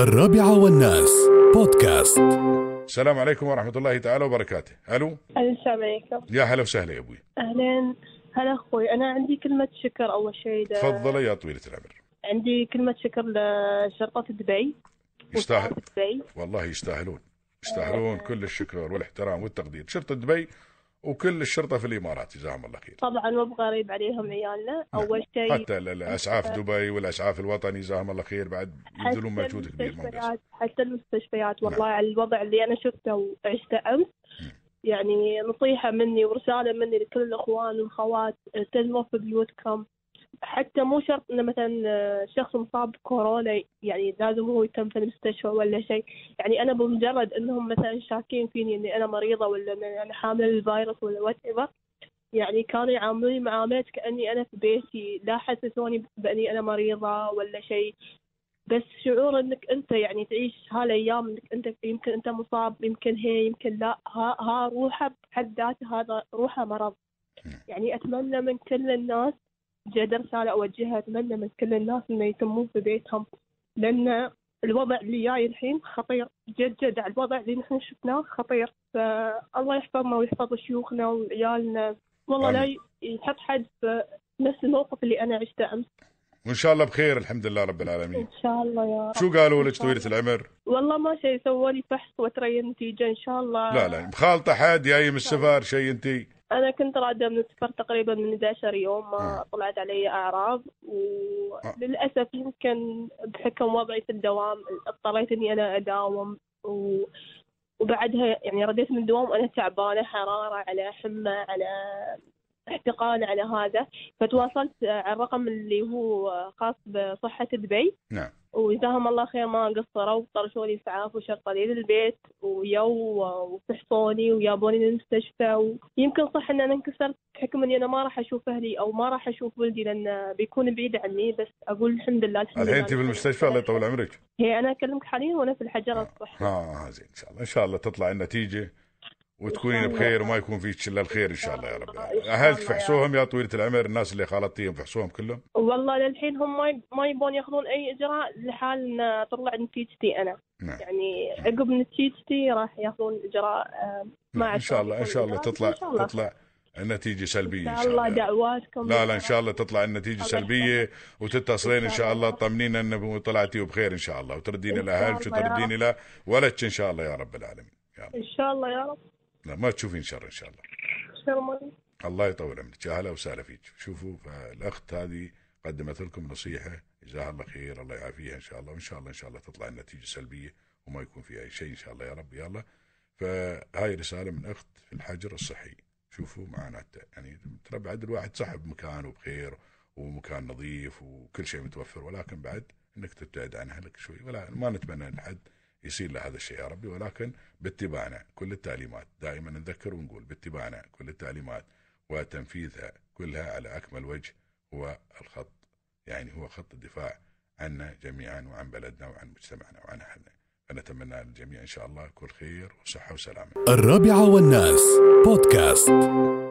الرابعة والناس. بودكاست. السلام عليكم ورحمة الله تعالى وبركاته. ألو؟ السلام عليكم. يا هلا وسهلا يا أبوي. أهلين. هلا أخوي أنا عندي كلمة شكر أول شيء ده- تفضل يا طويلة العمر. عندي كلمة شكر لشرطة دبي. يستاهل. دبي. والله يستاهلون. يستاهلون كل الشكر والإحترام والتقدير. شرطة دبي وكل الشرطة في الإمارات جزاهم الله خير. طبعا مو بغريب عليهم عيالنا. أول شيء حتى ال- الأسعاف دبي والأسعاف الوطني جزاهم الله خير بعد يبذلون مجهود كبير حتى المستشفيات. والله على الوضع اللي أنا شفته وعشته أمس يعني نصيحة مني ورسالة مني لكل الأخوان والأخوات التزموا في بيوتكم حتى مو شرط إنه مثلا آه، شخص مصاب بكورونا يعني لازم هو يتم في المستشفى ولا شيء. يعني أنا بمجرد إنهم مثلا شاكين فيني إني أنا مريضة ولا إني أنا حاملة الفيروس ولا whatever يعني كانوا يعاملوني معامله كأني أنا في بيتي. لا حسسوني بإني أنا مريضة ولا شيء. بس شعور إنك أنت يعني تعيش هالأيام إنك أنت يمكن أنت مصاب يمكن هي يمكن لا. ها, ها روحه بحد ذاته هذا روحه مرض. يعني أتمنى من كل الناس جد رسالة أوجهها أتمنى من كل الناس إنه يتمون في بيتهم لأن الوضع اللي جاي الحين خطير جد جد على الوضع اللي نحن شفناه خطير. فالله يحفظنا ويحفظ شيوخنا وعيالنا. والله لا. يحط حد في نفس الموقف اللي أنا عشته أمس. وإن شاء الله بخير الحمد لله رب العالمين. إن شاء الله يا رب. شو قالوا لك طويلة العمر؟ والله ما شيء سووا لي فحص وترى النتيجة إن شاء الله. لا لا مخالطة حد جاي من السفر شيء أنت. أنا كنت رادة من السفر تقريبا من 11 يوم ما. طلعت علي أعراض وللأسف يمكن بحكم وضعي في الدوام اضطريت إني أنا أداوم و... وبعدها يعني رديت من الدوام وأنا تعبانة حرارة على حمى على احتقان على هذا. فتواصلت على الرقم اللي هو خاص بصحة دبي نعم. وجزاهم الله خير ما قصروا طرشوني اسعاف وشرطوني للبيت ويو وفحصوني وجابوني للمستشفى ويمكن صح إن أنا انكسرت بحكم إني أنا ما راح أشوف أهلي أو ما راح أشوف ولدي لأن بيكون بعيد عني بس أقول الحمد لله الحمد الحين لله. أنت في المستشفى الله يطول عمرك. هي أنا أكلمك حاليا وأنا في الحجر الصحي آه زين إن شاء الله. إن شاء الله تطلع النتيجة. وتكونين بخير. وما يكون فيك الا الخير ان شاء الله يا رب اهلك الله يا طويله العمر الناس اللي خالطتيهم فحصوهم كلهم والله للحين هم ما يب- ما يبون ياخذون اي اجراء لحال ان تطلع نتيجتي أنا نعم يعني عقب نتيجتي راح ياخذون اجراء آه، ما نعم. ان شاء الله ان شاء الله تطلع. تطلع النتيجه سلبيه ان ان شاء الله. دعواتكم لا لا ان شاء الله تطلع النتيجه سلبيه وتتصلين ان شاء الله. تطمنينا انه طلعتي بخير ان شاء الله وتردين لاهلك. وتردين إلى ولدك ان شاء الله يا رب العالمين ان شاء الله يا رب لا ما تشوفين شر إن شاء الله شرما الله. يطول عمرك. يا هلا وسهلا فيك. شوفوا فالأخت هذه قدمت لكم نصيحة جزاها الله خير الله يعافيها إن شاء الله وإن شاء الله إن شاء الله تطلع النتيجة سلبية وما يكون فيها أي شيء إن شاء الله. يا رب يلا. فهاي رسالة من أخت في الحجر الصحي. شوفوا معناته يعني ترى بعد الواحد صح بمكان وبخير ومكان نظيف وكل شيء متوفر ولكن بعد إنك تبتعد عن اهلك شوي. ولا ما نتمنى ان حد يصير له هذا الشيء يا ربي ولكن باتباعنا كل التعليمات دائما نذكر ونقول باتباعنا كل التعليمات وتنفيذها كلها على أكمل وجه هو الخط يعني هو خط الدفاع عنا جميعا وعن بلدنا وعن مجتمعنا وعن أهلنا. فنتمنى للجميع إن شاء الله كل خير وصحة وسلامة. الرابعة والناس بودكاست.